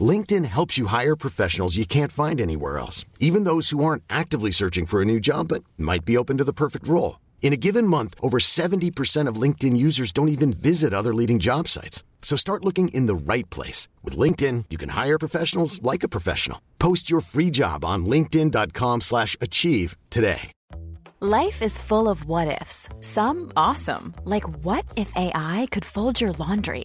LinkedIn helps you hire professionals you can't find anywhere else, even those who aren't actively searching for a new job but might be open to the perfect role. In a given month, over 70% of LinkedIn users don't even visit other leading job sites. So start looking in the right place. With LinkedIn, you can hire professionals like a professional. Post your free job on linkedin.com slash achieve today. Life is full of what ifs. Some awesome, like what if AI could fold your laundry?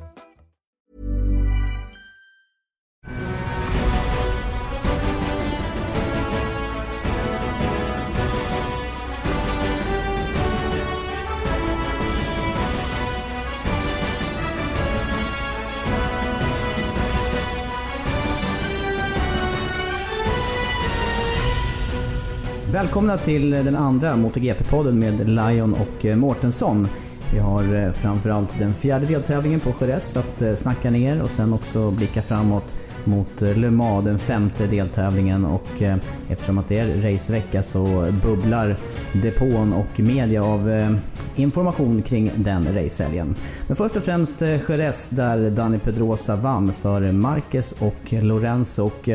Välkomna till den andra MotoGP-podden med Lion och eh, Mårtensson. Vi har eh, framförallt den fjärde deltävlingen på Jerez att eh, snacka ner och sen också blicka framåt mot Le Mans, den femte deltävlingen och eftersom att det är racevecka så bubblar depån och media av information kring den racehelgen. Men först och främst Jerez där Dani Pedrosa vann för Marquez och Lorenzo och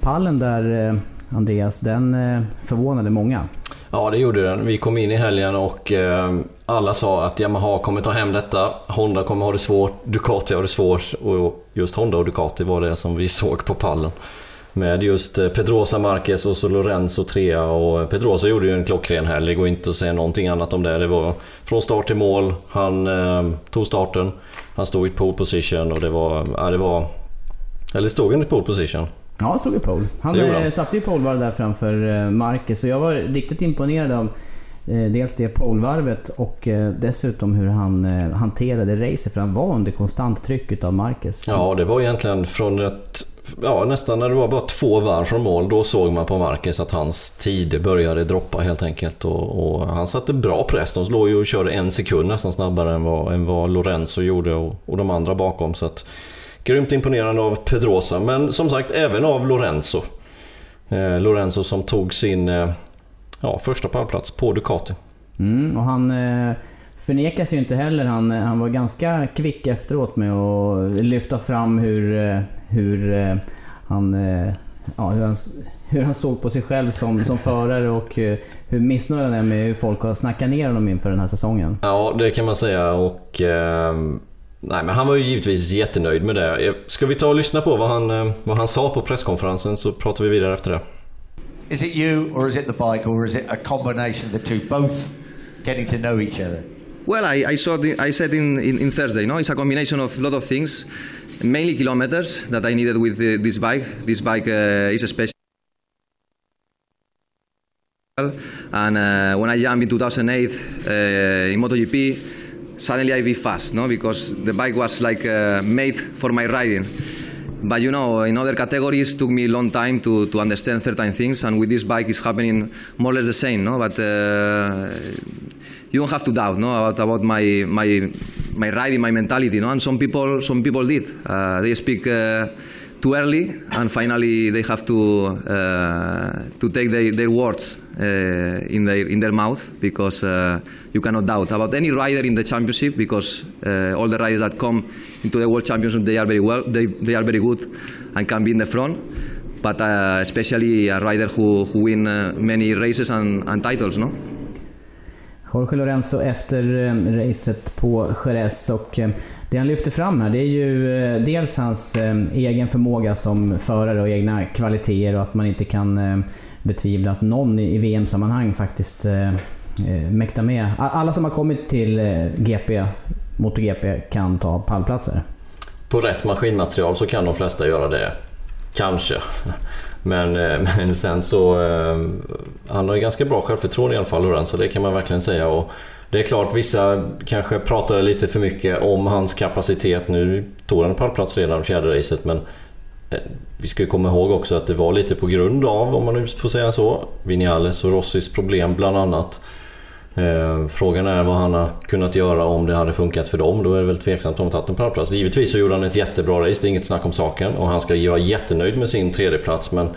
pallen där Andreas, den eh, förvånade många. Ja, det gjorde den. Vi kom in i helgen och eh, alla sa att Yamaha kommer ta hem detta. Honda kommer ha det svårt, Ducati har det svårt och just Honda och Ducati var det som vi såg på pallen. Med just eh, Pedrosa Marquez och så Lorenzo trea och Pedrosa gjorde ju en klockren helg. Det går inte att säga någonting annat om det. Det var från start till mål. Han eh, tog starten. Han stod i pole position och det var... Ja, det var eller stod han i pole position? Ja, han stod i pole. Han. Eh, satte ju polevarv där framför eh, Marcus och jag var riktigt imponerad av eh, dels det polevarvet och dessutom hur han hanterade racet för han var under konstant tryck av Marcus. Ja, det var egentligen från ett Ja, nästan när det var bara två varv från mål, då såg man på Marcus att hans tid började droppa helt enkelt. Och, och han satte bra press. De låg ju och körde en sekund nästan snabbare än vad, än vad Lorenzo gjorde och, och de andra bakom. Så att, Grymt imponerande av Pedrosa, men som sagt även av Lorenzo. Eh, Lorenzo som tog sin eh, ja, första pallplats på Ducati. Mm, och han eh, förnekar sig ju inte heller. Han, eh, han var ganska kvick efteråt med att lyfta fram hur, eh, hur eh, han... Ja, hur han hur han såg på sig själv som, som förare och hur missnöjd han är med hur folk har snackat ner honom inför den här säsongen. Ja, det kan man säga och eh, Nej, men han var ju givetvis jättenöjd med det. Ska vi ta och lyssna på vad han, eh, vad han sa på presskonferensen så pratar vi vidare efter det. Is it you or is it the bike or is it a combination of the two, both getting to know each other? Well, I, I, saw the, I said in, in, in, Thursday, no, it's a combination of a lot of things, mainly kilometers that I needed with the, this bike. This bike uh, is a special. And uh, when I jumped in 2008 uh, in MotoGP, suddenly I be fast, no? Because the bike was like uh, made for my riding. But you know, in other categories, took me a long time to, to understand certain things, and with this bike, it's happening more or less the same, no? But uh, you don't have to doubt, no, about, about my my my riding, my mentality, no. And some people, some people did. Uh, they speak uh, too early, and finally they have to uh, to take their, their words uh, in their in their mouth because uh, you cannot doubt about any rider in the championship because uh, all the riders that come into the world championship they are very well they, they are very good and can be in the front. But uh, especially a rider who, who win uh, many races and, and titles no? Jorge Lorenzo efter racet på Jerez och det han lyfter fram här det är ju eh, dels hans eh, egen förmåga som förare och egna kvaliteter och att man inte kan eh, betvivla att någon i VM-sammanhang faktiskt mäktar med. Alla som har kommit till GP MotoGP kan ta pallplatser? På rätt maskinmaterial så kan de flesta göra det. Kanske. Men, men sen så... Han har ju ganska bra självförtroende i alla fall så det kan man verkligen säga. Och det är klart, vissa kanske pratade lite för mycket om hans kapacitet. Nu tog han pallplats redan fjärde racet men eh, vi ska komma ihåg också att det var lite på grund av, om man nu får säga så, Vinales och Rossis problem bland annat. Eh, frågan är vad han har kunnat göra om det hade funkat för dem. Då är det väl tveksamt om han tagit en pallplats. Givetvis så gjorde han ett jättebra race, det är inget snack om saken. Och han ska vara jättenöjd med sin tredjeplats men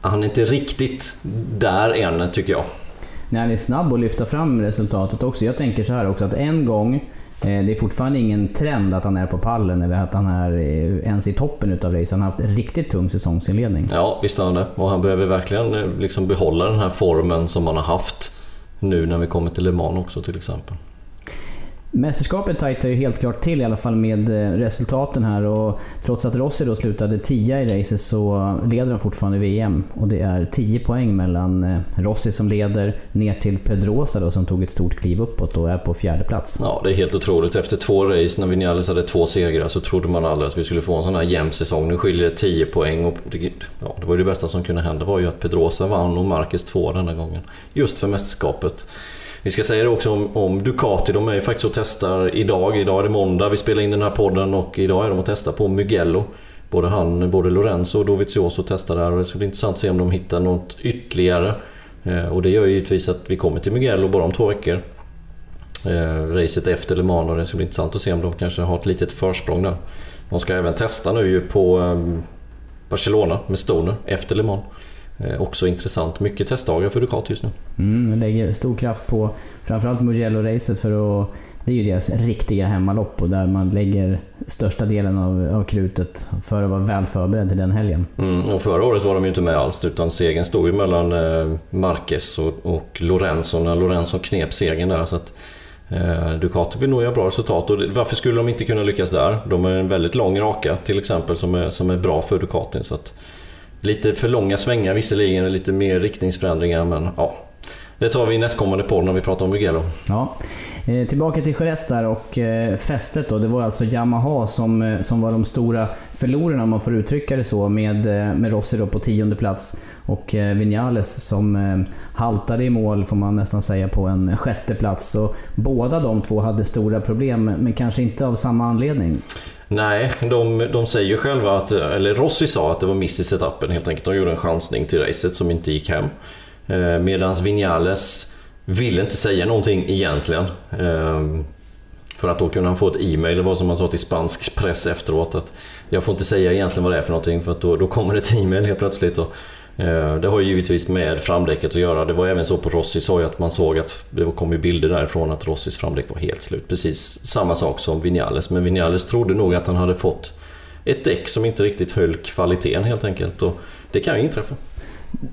han är inte riktigt där än tycker jag. När han är snabb att lyfta fram resultatet också. Jag tänker så här också att en gång eh, det är fortfarande ingen trend att han är på pallen eller att han är eh, ens i toppen utav race. Han har haft en riktigt tung säsongsinledning. Ja, visst har han det. Och han behöver verkligen eh, liksom behålla den här formen som han har haft nu när vi kommer till Le Mans också till exempel. Mästerskapet tajtar ju helt klart till i alla fall med eh, resultaten här och trots att Rossi då slutade 10 i racet så leder han fortfarande VM. Och det är 10 poäng mellan eh, Rossi som leder ner till Pedrosa då som tog ett stort kliv uppåt och är på fjärde plats. Ja, det är helt otroligt. Efter två race när Vinales hade två segrar så trodde man aldrig att vi skulle få en sån här jämn säsong. Nu skiljer det 10 poäng och det, ja, det var ju det bästa som kunde hända var ju att Pedrosa vann och Marquez två denna gången. Just för mästerskapet. Vi ska säga det också om, om Ducati, de är ju faktiskt och testar idag. Idag är det måndag, vi spelar in den här podden och idag är de och testar på Mugello. Både han, både Lorenzo och Dovizioso testar där och det ska bli intressant att se om de hittar något ytterligare. Eh, och det gör ju givetvis att vi kommer till Mugello bara om två veckor. Eh, racet efter Le Mans och det ska bli intressant att se om de kanske har ett litet försprång där. De ska även testa nu ju på eh, Barcelona med Stoner efter Le Mans. Eh, också intressant. Mycket testdagar för Ducati just nu. Mm, lägger stor kraft på framförallt Mugello-racet för att det är ju deras riktiga hemmalopp och där man lägger största delen av, av krutet för att vara väl förberedd till den helgen. Mm, och förra året var de ju inte med alls utan segern stod ju mellan eh, Marquez och, och Lorenzo när Lorenzo knep segern där. Så att, eh, Ducati vill nog göra bra resultat och det, varför skulle de inte kunna lyckas där? De har en väldigt lång raka till exempel som är, som är bra för Ducati. Så att, Lite för långa svängar visserligen, lite mer riktningsförändringar men ja. Det tar vi i nästkommande podd när vi pratar om Mugello. Ja. Eh, tillbaka till Jerez där och eh, fästet då. Det var alltså Yamaha som, eh, som var de stora förlorarna om man får uttrycka det så. Med, eh, med Rossi då på tionde plats och eh, Vinales som eh, haltade i mål får man nästan säga på en sjätte plats. Så båda de två hade stora problem men kanske inte av samma anledning. Nej, de, de säger ju själva att, eller Rossi sa att det var miss i setupen helt enkelt. De gjorde en chansning till racet som inte gick hem. Eh, Medan Vinales ville inte säga någonting egentligen. Eh, för att då kunde han få ett e-mail, det var som han sa till spansk press efteråt. att Jag får inte säga egentligen vad det är för någonting för att då, då kommer det ett e-mail helt plötsligt. Och, Eh, det har ju givetvis med framdäcket att göra. Det var även så på Rossi sa ju att man såg att det kom ju bilder därifrån att Rossis framdäck var helt slut. Precis samma sak som Vinales. Men Vinales trodde nog att han hade fått ett däck som inte riktigt höll kvaliteten helt enkelt. Och det kan ju inträffa.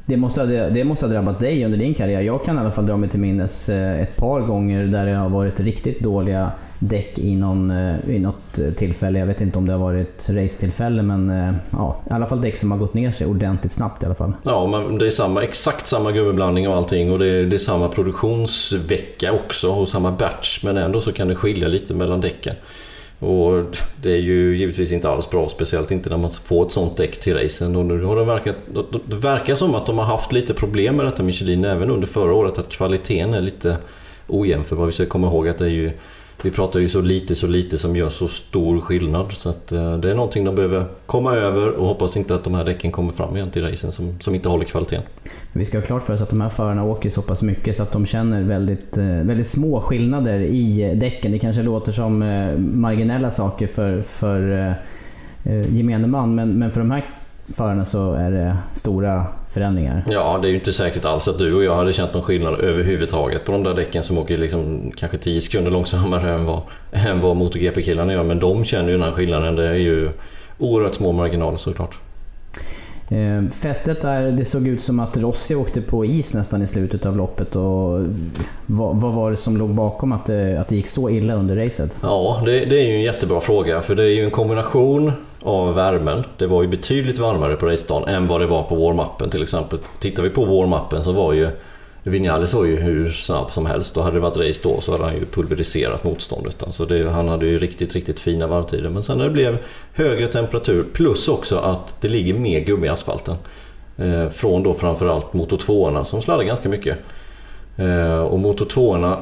Det måste, ha, det måste ha drabbat dig under din karriär. Jag kan i alla fall dra mig till minnes eh, ett par gånger där det har varit riktigt dåliga däck i, någon, eh, i något eh, tillfälle. Jag vet inte om det har varit racetillfälle men eh, ja, i alla fall däck som har gått ner sig ordentligt snabbt i alla fall. Ja, men det är samma, exakt samma gummiblandning och allting och det är, det är samma produktionsvecka också och samma batch men ändå så kan det skilja lite mellan däcken. Och det är ju givetvis inte alls bra, speciellt inte när man får ett sånt däck till racen. Och nu har det, verkat, det verkar som att de har haft lite problem med detta Michelin även under förra året, att kvaliteten är lite ojämn. För vad vi ska komma ihåg att det är ju vi pratar ju så lite, så lite som gör så stor skillnad. Så att, eh, det är någonting de behöver komma över och hoppas inte att de här däcken kommer fram igen till racen som, som inte håller kvaliteten. Vi ska ha klart för oss att de här förarna åker så pass mycket så att de känner väldigt, eh, väldigt små skillnader i eh, däcken. Det kanske låter som marginella saker för, för gemene man, men, men för de här förarna så är det stora förändringar. Ja, det är ju inte säkert alls att du och jag hade känt någon skillnad överhuvudtaget på de där däcken som åker liksom kanske 10 sekunder långsammare än vad, än vad MotoGP-killarna gör. Men de känner ju den här skillnaden. Det är ju oerhört små marginaler såklart. Eh, fästet där, det såg ut som att Rossi åkte på is nästan i slutet av loppet. Och vad, vad var det som låg bakom att det, att det gick så illa under racet? Ja, det, det, är ju en jättebra fråga. För det är ju en kombination av värmen. Det var ju betydligt varmare på racedagen än vad det var på warm-upen till exempel. Tittar vi på warm-upen så var ju Vinales var ju hur snabb som helst och hade det varit race då så hade han ju pulveriserat motståndet. Alltså det, han hade ju riktigt, riktigt fina varvtider. Men sen när det blev högre temperatur plus också att det ligger mer gummi i asfalten. Eh, från då framförallt motor 2 som sladdar ganska mycket. Eh, och motor 2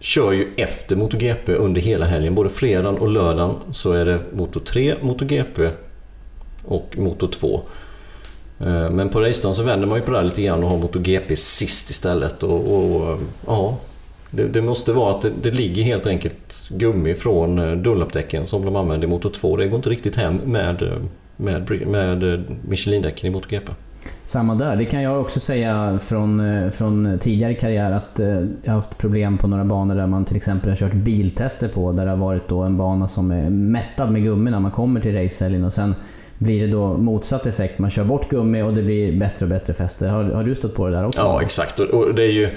kör ju efter MotoGP under hela helgen. Både fredagen och lördagen så är det Moto 3, MotoGP och Moto 2. Eh, men på racedagen så vänder man ju på det här lite grann och har MotoGP sist istället. Och, och ja, det, det, måste vara att det, det, ligger helt enkelt gummi från eh, Dunlop-däcken som de använder i Moto 2. Det går inte riktigt hem med, eh, med, med Michelin-däcken i MotoGP. Samma där. Det kan jag också säga från, från tidigare karriär att jag har haft problem på några banor där man till exempel har kört biltester på. Där det har varit då en bana som är mättad med gummi när man kommer till racehelgen och sen blir det då motsatt effekt. Man kör bort gummi och det blir bättre och bättre fäste. Har, har du stött på det där också? Ja, exakt. Och det är ju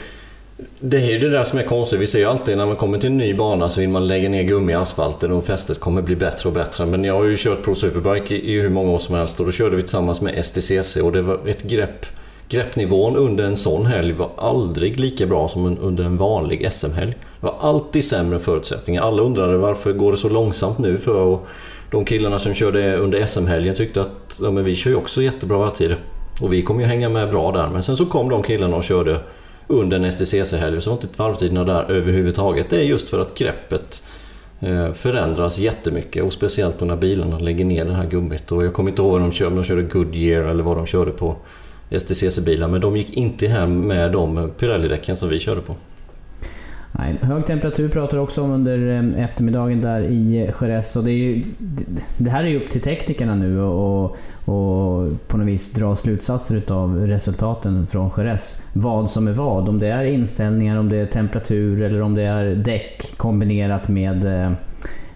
det är ju det där som är konstigt. Vi ser ju alltid när man kommer till en ny bana så vill man lägga ner gummi i asfalten och fästet kommer bli bättre och bättre. Men jag har ju kört Pro Superbike i, i hur många år som helst och då körde vi tillsammans med STCC och det var ett grepp Greppnivån under en sån helg var aldrig lika bra som under en vanlig SM-helg. Det var alltid sämre förutsättningar. Alla undrade varför går det så långsamt nu för att de killarna som körde under SM-helgen tyckte att ja, men vi kör ju också jättebra varvtider. Och vi kommer ju hänga med bra där. Men sen så kom de killarna och körde under en STCC-helg så var inte varvtiderna där överhuvudtaget. Det är just för att greppet eh, förändras jättemycket och speciellt när bilarna lägger ner det här gummit. Och jag kommer inte ihåg om de körde, om de körde Goodyear eller vad de körde på STCC-bilar. Men de gick inte hem med de Pirelli-däcken som vi körde på. Nej, hög temperatur pratar du också om under eh, eftermiddagen där i eh, Jerez. Och det, ju, det här är ju upp till teknikerna nu och, och på något vis dra slutsatser utav resultaten från Jerez. Vad som är vad. Om det är inställningar, om det är temperatur eller om det är däck kombinerat med, eh,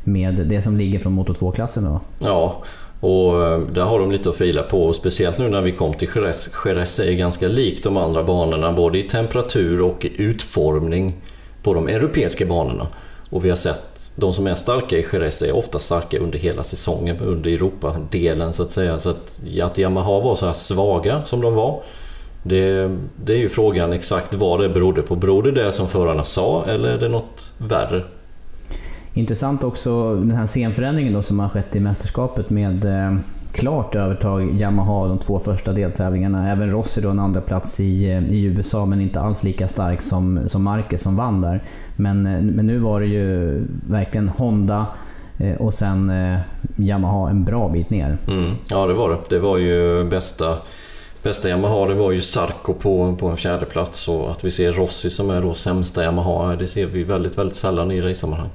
med det som ligger från Moto 2-klassen. Ja, och där har de lite att fila på. Speciellt nu när vi kom till Jerez. Jerez är ganska likt de andra banorna både i temperatur och i utformning på de europeiska banorna. Och vi har sett de som är starka i Jerez är ofta starka under hela säsongen, under Europa-delen så att säga. Så att, att Yamaha var så här svaga som de var, det, det är ju frågan exakt vad det berodde på. Berodde det som förarna sa eller är det något värre? Intressant också den här scenförändringen då som har skett i mästerskapet med eh, klart övertag Yamaha de två första deltävlingarna. Även Rossi då en andra plats i, eh, i USA men inte alls lika stark som, som Marquez som vann där. Men, eh, men nu var det ju verkligen Honda eh, och sen Yamaha en bra bit ner. Mm, ja det var det. Det var ju bästa Bästa Yamaha det var ju Sarko på, på en fjärde plats och att vi ser Rossi som är då sämsta Yamaha det ser vi väldigt, väldigt sällan i racesammanhang.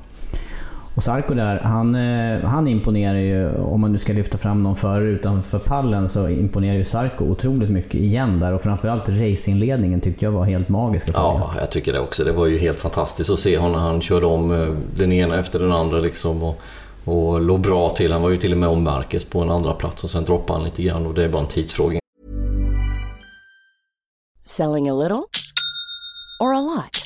Och Sarko där, han, eh, han imponerar ju, om man nu ska lyfta fram någon förare utanför pallen, så imponerar ju Sarko otroligt mycket igen där. Och framförallt racingledningen tyckte jag var helt magisk Ja, jag tycker det också. Det var ju helt fantastiskt att se honom när han körde om eh, den ena efter den andra liksom. Och, och låg bra till. Han var ju till och med om Marcus på en andra plats och sen droppade han lite grann och det är bara en tidsfråga. Selling a little or a lot?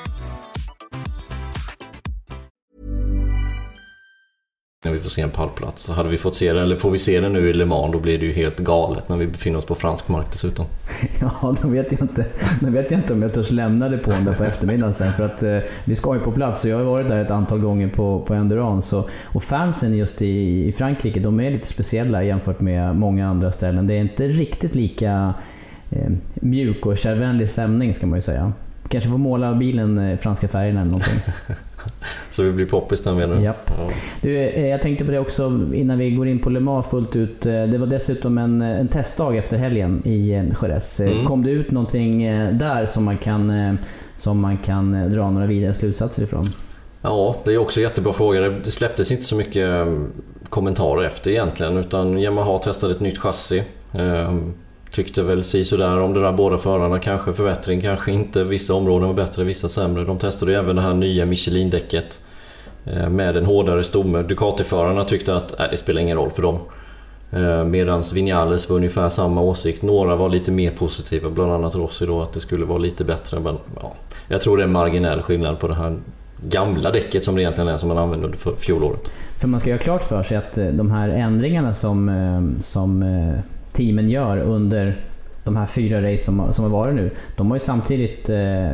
När vi får se en pallplats. Så hade vi fått se den, eller får vi se den nu i Le Mans, då blir det ju helt galet när vi befinner oss på fransk mark dessutom. Ja, då vet jag inte, då vet jag inte om jag törs lämna det på där på eftermiddagen sen. För att eh, vi ska ju på plats och jag har varit där ett antal gånger på, på Endurance. Och, och fansen just i, i Frankrike, de är lite speciella jämfört med många andra ställen. Det är inte riktigt lika eh, mjuk och kärvänlig stämning ska man ju säga. Kanske får måla bilen eh, franska färgerna eller någonting. Så vi blir poppis menar du? Japp. Ja. Du, eh, jag tänkte på det också innan vi går in på Le Mans fullt ut. Eh, Det var dessutom en, en testdag efter helgen i eh, Jerez. Mm. Kom det ut någonting där som man kan, som man kan dra några vidare slutsatser ifrån? Ja, det är också en jättebra fråga. Det släpptes inte så mycket kommentarer efter egentligen utan Yamaha testade ett nytt chassi. Tyckte väl si sådär om det där båda förarna. Kanske förbättring, kanske inte. Vissa områden var bättre, vissa sämre. De testade ju även det här nya Michelin-däcket eh, med en hårdare stomme. Ducati-förarna tyckte att nej, det spelar ingen roll för dem. Eh, Medan Vinales var ungefär samma åsikt. Några var lite mer positiva, bland annat Rossi då, att det skulle vara lite bättre. Men ja, jag tror det är en marginell skillnad på det här gamla däcket som det egentligen är som man använde under fjolåret. För man ska ju ha klart för sig att eh, de här ändringarna som, som teamen gör under de här fyra race som, som har varit nu, de har ju samtidigt eh,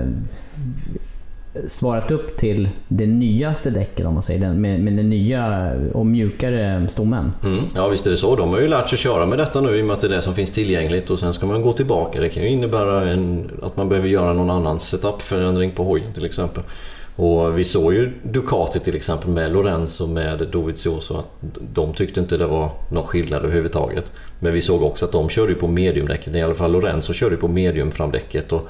svarat upp till det nyaste däcket om man säger, den- med, med den nya och mjukare stommen. Mm, ja visst är det så. De har ju lärt sig köra med detta nu i och med att det är det som finns tillgängligt och sen ska man gå tillbaka. Det kan ju innebära en, att man behöver göra någon annan setup-förändring på hojen till exempel. Och vi såg ju Ducati till exempel med Lorenzo och med Dovizioso att de tyckte inte det var någon skillnad överhuvudtaget. Men vi såg också att de körde på mediumdäcket, i alla fall Lorenzo körde på mediumframdäcket. Och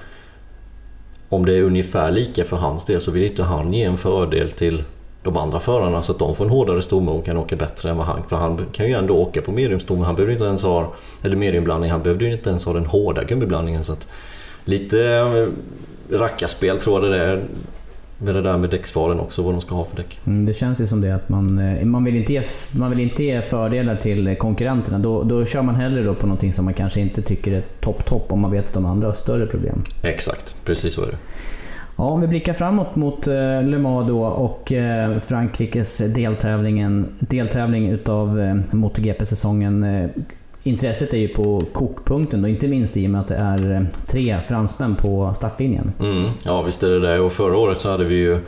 om det är ungefär lika för hans del så vill inte han ge en fördel till de andra förarna så att de får en hårdare stomme och kan åka bättre än vad han. För han kan ju ändå åka på mediumstomme. Han behöver inte ens ha, eller mediumblandning, han behövde ju inte ens ha den hårda gummiblandningen. Så att lite eh, rackarspel tror jag det är. Med det där med däcksvalen också, vad de ska ha för däck. Mm, det känns ju som det att man, eh, man, vill inte ge, man vill inte ge fördelar till konkurrenterna. Då, då kör man hellre då på någonting som man kanske inte tycker är topp-topp om man vet att de andra har större problem. Exakt, precis så är det. Ja, om vi blickar framåt mot eh, Le Mans då och eh, Frankrikes deltävlingen, deltävling utav eh, MotoGP-säsongen. Intresset är ju på kokpunkten och inte minst i och med att det är eh, tre fransmän på startlinjen. Mm, ja visst är det det. Och förra året så hade vi ju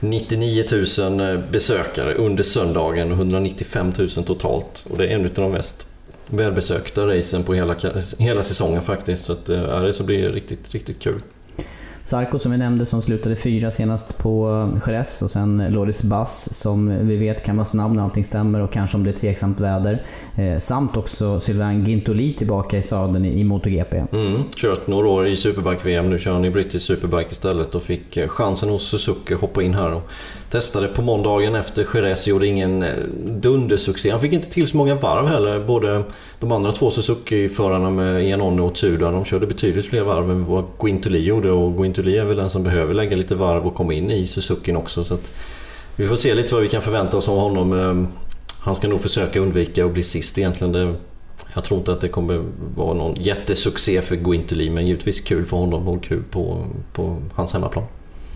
99 000 eh, besökare under söndagen och 195 000 totalt. Och det är en av de mest välbesökta racen på hela, hela säsongen faktiskt. Så att, eh, ja, det så blir riktigt, riktigt kul. Sarko som vi nämnde som slutade fyra senast på eh, Jerez och sen eh, Loris Bass som vi vet kan vara snabb när allting stämmer och kanske om det är tveksamt väder. Eh, samt också Sylvain Gintoli tillbaka i sadeln i, i MotoGP. Mm, kört några år i Superbike-VM. Nu kör han i British Superbike istället och fick eh, chansen hos Suzuki hoppa in här och testade på måndagen efter Jerez. Gjorde ingen eh, dundersuccé. Han fick inte till så många varv heller. Både de andra två Suzuki-förarna med Iannone och Tudor, de körde betydligt fler varv än vad Guintoli gjorde. Och Guintoli är väl den som behöver lägga lite varv och komma in i Suzukin också. Så att vi får se lite vad vi kan förvänta oss av honom. Ehm, han ska nog försöka undvika att bli sist egentligen. Det, jag tror inte att det kommer vara någon jättesuccé för Guintoli men givetvis kul för honom och kul på, på hans hemmaplan.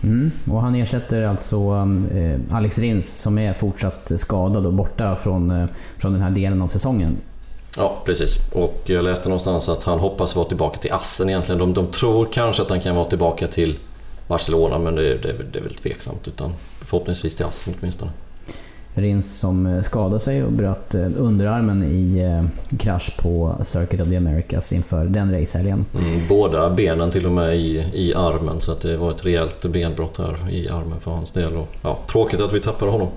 Mm. Och han ersätter alltså um, eh, Alex Rins som är fortsatt skadad och borta från, eh, från den här delen av säsongen. Ja, precis. Och jag läste någonstans att han hoppas vara tillbaka till Assen egentligen. De, de tror kanske att han kan vara tillbaka till Barcelona men det, det, det är väl tveksamt. Utan förhoppningsvis till Assen åtminstone. Rins som eh, skadade sig och bröt eh, underarmen i eh, krasch på Circuit of the Americas inför den racehelgen. Mm, båda benen till och med i, i armen så att det var ett rejält benbrott här i armen för hans del. Och, ja, tråkigt att vi tappade honom.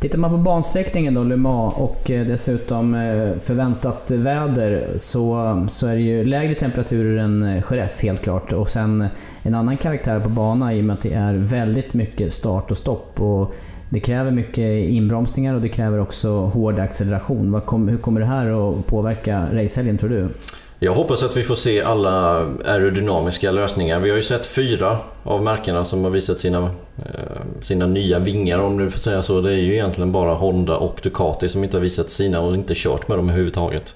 Tittar man på bansträckningen då, Le Mans, och dessutom förväntat väder så, så är det ju lägre temperaturer än Jerez helt klart. Och sen en annan karaktär på banan i och med att det är väldigt mycket start och stopp. Och det kräver mycket inbromsningar och det kräver också hård acceleration. Vad kom, hur kommer det här att påverka racehelgen tror du? Jag hoppas att vi får se alla aerodynamiska lösningar. Vi har ju sett fyra av märkena som har visat sina, eh, sina nya vingar om du får säga så. Det är ju egentligen bara Honda och Ducati som inte har visat sina och inte kört med dem överhuvudtaget.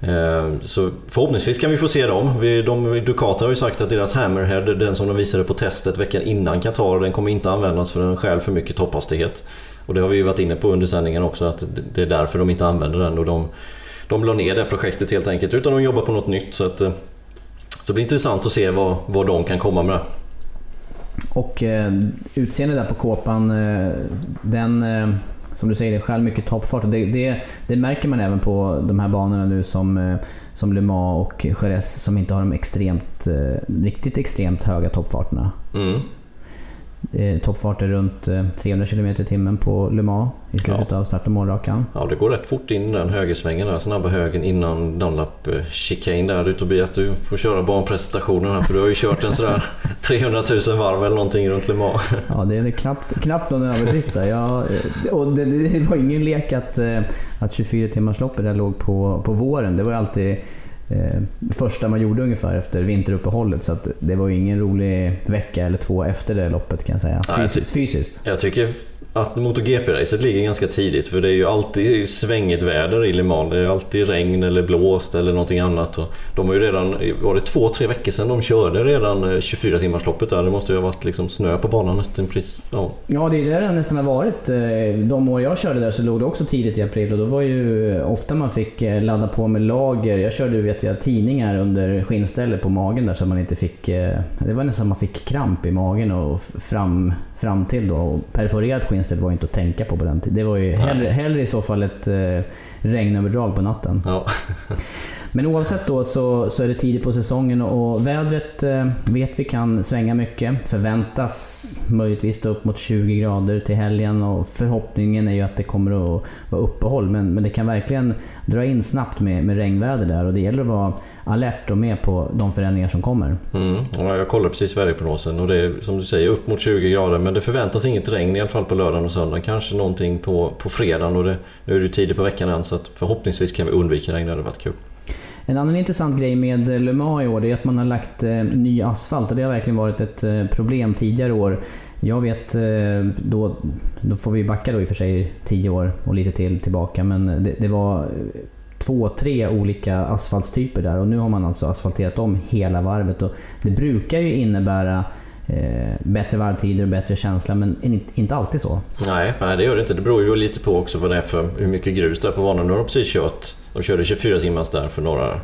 Eh, så förhoppningsvis kan vi få se dem. de, Ducati har ju sagt att deras Hammerhead, den som de visade på testet veckan innan Qatar, den kommer inte användas för den stjäl för mycket topphastighet. Och det har vi ju varit inne på under sändningen också att det är därför de inte använder den. Och de, de la ner det projektet helt enkelt utan de jobbar på något nytt. Så, att, eh, så det blir intressant att se vad, vad de kan komma med. Och eh, utseendet där på kåpan, eh, den eh, som du säger, det skär mycket toppfart. Det, det, det, märker man även på de här banorna nu som, eh, som Le Mans och Jerez som inte har de extremt, eh, riktigt extremt höga toppfarterna. Mm. Eh, toppfarter runt 300 km i timmen på Le Mans i slutet ja. av start och målrakan. Ja, det går rätt fort in i den högersvängen där, snabba högen innan Dunlap eh, chicane där. Du Tobias, du får köra banpresentationen här för du har ju kört en sådär 300 000 varv eller någonting runt Le Mans. Ja, det är knappt, knappt någon överdrift där. Jag, eh, och det, det, var ingen lek att, att 24 timmars loppet där låg på, på våren. Det var alltid eh, första man gjorde ungefär efter vinteruppehållet. Så det var ingen rolig vecka eller två efter det loppet kan jag säga. Fysiskt. Ja, jag, fysiskt. jag tycker att MotoGP-racet ligger ganska tidigt för det är ju alltid svängigt väder i Le Mans. Det är alltid regn eller blåst eller någonting annat. Och de har ju redan, var det två, tre veckor sedan de körde redan eh, 24-timmarsloppet? där? Det måste ju ha varit liksom snö på banan nästan precis. Ja. ja, det är där det nästan har varit. Eh, de år jag körde där så låg det också tidigt i april och då var ju eh, ofta man fick ladda på med lager. Jag körde vet jag, tidningar under skinnstället på magen där så man inte fick... Det var nästan man fick kramp i magen och fram, fram till då. Och perforerat skinn Winstead var inte att tänka på på den tiden. Det var ju hellre, hellre i så fall ett eh, regnöverdrag på natten. Ja. Men oavsett då så, så är det tidigt på säsongen och vädret eh, vet vi kan svänga mycket. Förväntas möjligtvis upp mot 20 grader till helgen och förhoppningen är ju att det kommer att vara uppehåll. Men, men det kan verkligen dra in snabbt med, med regnväder där och det gäller att vara alert och med på de förändringar som kommer. Mm. Ja, jag kollar precis väderprognosen och det är som du säger upp mot 20 grader men det förväntas inget regn i alla fall på lördagen och söndagen. Kanske någonting på, på fredagen och det, nu är det tidigt på veckan än så att förhoppningsvis kan vi undvika regn. Det hade varit kul. En annan intressant grej med eh, Le Mans i år är att man har lagt eh, ny asfalt och det har verkligen varit ett eh, problem tidigare år. Jag vet, då, då får vi backa då i och för sig 10 år och lite till tillbaka, men det, det var två, tre olika asfaltstyper där och nu har man alltså asfalterat om hela varvet. Och det brukar ju innebära eh, bättre varvtider och bättre känsla, men inte alltid så. Nej, nej, det gör det inte. Det beror ju lite på också vad det är för hur mycket grus det är på banan. Nu har de precis kört, de körde 24 timmars där för några,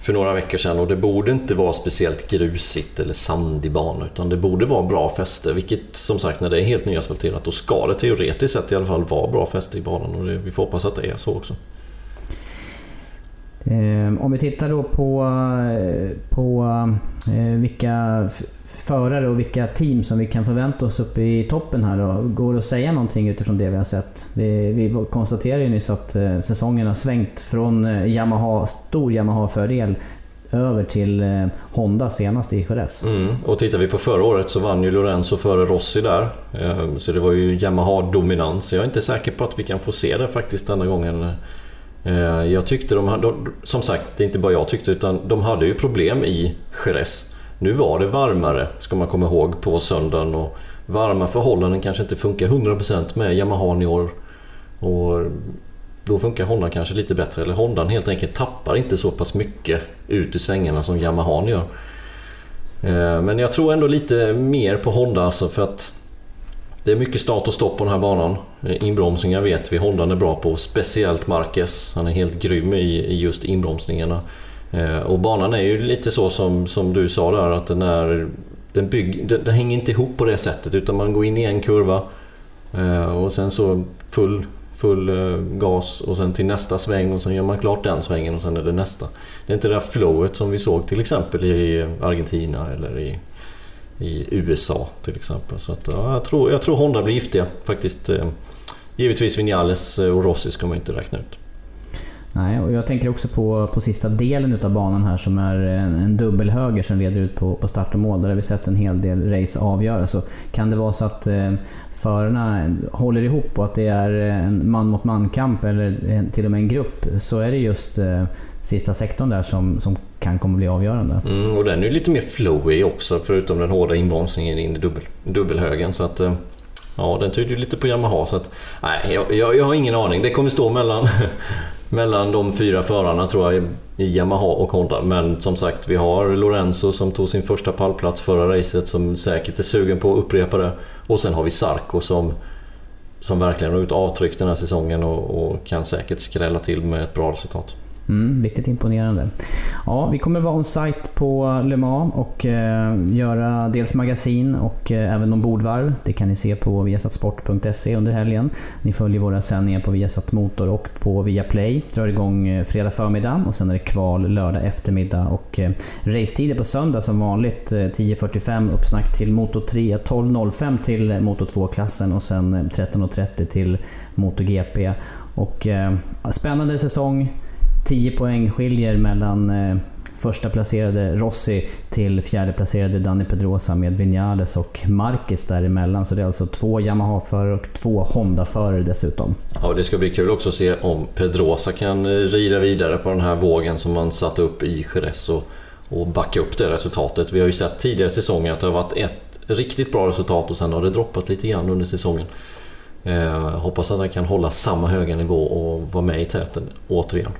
för några veckor sedan och det borde inte vara speciellt grusigt eller sandig bana utan det borde vara bra fäste. Vilket som sagt när det är helt nyasfalterat då ska det teoretiskt sett i alla fall vara bra fäste i banan och det, vi får hoppas att det är så också. Ehm, om vi tittar då på, eh, på eh, vilka förare och vilka team som vi kan förvänta oss uppe i toppen här då. Går det att säga någonting utifrån det vi har sett? Vi, vi konstaterade ju nyss att eh, säsongen har svängt från eh, Yamaha, stor Yamaha-fördel över till eh, Honda senast i Jerez. Mm. Och tittar vi på förra året så vann ju Lorenzo före Rossi där. Eh, så det var ju Yamaha-dominans. Jag är inte säker på att vi kan få se det faktiskt denna gången. Eh, jag tyckte de hade, som sagt, det är inte bara jag tyckte, utan de hade ju problem i Jerez. Nu var det varmare, ska man komma ihåg, på söndagen och varma förhållanden kanske inte funkar 100% med Yamaha i år. Och då funkar Honda kanske lite bättre, eller Hondan helt enkelt tappar inte så pass mycket ut i svängarna som Yamaha gör. Eh, men jag tror ändå lite mer på Honda alltså för att det är mycket start och stopp på den här banan. Eh, Inbromsningar vet vi Honda är bra på, speciellt Marquez. Han är helt grym i, just inbromsningarna. Eh, och banan är ju lite så som, som du sa där att den, är, den, bygg, den, den hänger inte ihop på det sättet utan man går in i en kurva eh, och sen så full, full eh, gas och sen till nästa sväng och sen gör man klart den svängen och sen är det nästa. Det är inte det där flowet som vi såg till exempel i Argentina eller i i USA till exempel. Så att, ja, jag, tror, jag tror Honda blir giftiga faktiskt. Givetvis Vinales och Rossi ska man inte räkna ut. Nej, och jag tänker också på, på sista delen utav banan här som är en, en dubbelhöger som leder ut på, på start och mål. Där har vi sett en hel del race avgöras. Så kan det vara så att eh, förarna håller ihop och att det är en man mot man-kamp eller till och med en grupp så är det just eh, sista sektorn där som, som kan komma bli avgörande. Mm, och den är lite mer flowy också förutom den hårda inbromsningen in i dubbel, dubbelhögen. Så att, eh, ja, den tyder ju lite på Yamaha. Så att, nej, jag, jag, jag har ingen aning. Det kommer stå mellan, mellan de fyra förarna tror jag i Yamaha och Honda. Men som sagt, vi har Lorenzo som tog sin första pallplats förra racet som säkert är sugen på att upprepa det. Och sen har vi Sarko som, som verkligen har gjort avtryck den här säsongen och, och kan säkert skrälla till med ett bra resultat. Mm, riktigt imponerande. Ja, vi kommer vara on-site på Le Mans och eh, göra dels magasin och eh, även ombordvarv. Det kan ni se på viasatsport.se under helgen. Ni följer våra sändningar på Viasat Motor och på Viaplay. Drar igång eh, fredag förmiddag och sen är det kval lördag eftermiddag. Och eh, racetider på söndag som vanligt. Eh, 10.45 uppsnack till Moto 3, 12.05 till Moto 2-klassen och sen eh, 13.30 till MotoGP. Och, eh, spännande säsong. 10 poäng skiljer mellan eh, första placerade Rossi till fjärde placerade Dani Pedrosa med Vinales och Marquez däremellan. Så det är alltså två Yamaha-förare och två Honda-förare dessutom. Ja, det ska bli kul också att se om Pedrosa kan eh, rida vidare på den här vågen som man satt upp i Jerez och, och backa upp det resultatet. Vi har ju sett tidigare säsonger att det har varit ett riktigt bra resultat och sen har det droppat lite grann under säsongen. Eh, hoppas att han kan hålla samma höga nivå och vara med i täten återigen.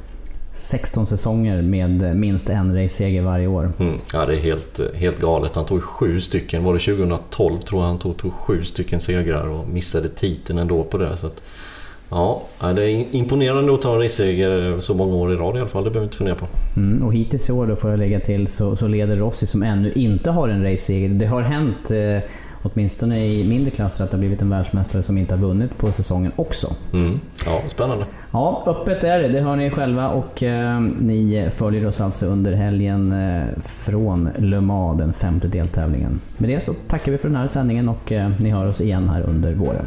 16 säsonger med minst en raceseger varje år. Mm, ja, det är helt, helt galet. Han tog sju stycken, var det 2012 tror jag han tog, tog sju stycken segrar och missade titeln ändå på det. Så att, ja, det är imponerande att ta en raceseger så många år i rad i alla fall, det behöver vi inte fundera på. Mm, och hittills i år då får jag lägga till så, så leder Rossi som ännu inte har en raceseger. Det har hänt eh, åtminstone i mindre klasser, att det har blivit en världsmästare som inte har vunnit på säsongen också. Mm. Ja, spännande. Ja, öppet är det. Det hör ni själva och eh, ni följer oss alltså under helgen eh, från Le Mans, den femte deltävlingen. Med det så tackar vi för den här sändningen och eh, ni hör oss igen här under våren.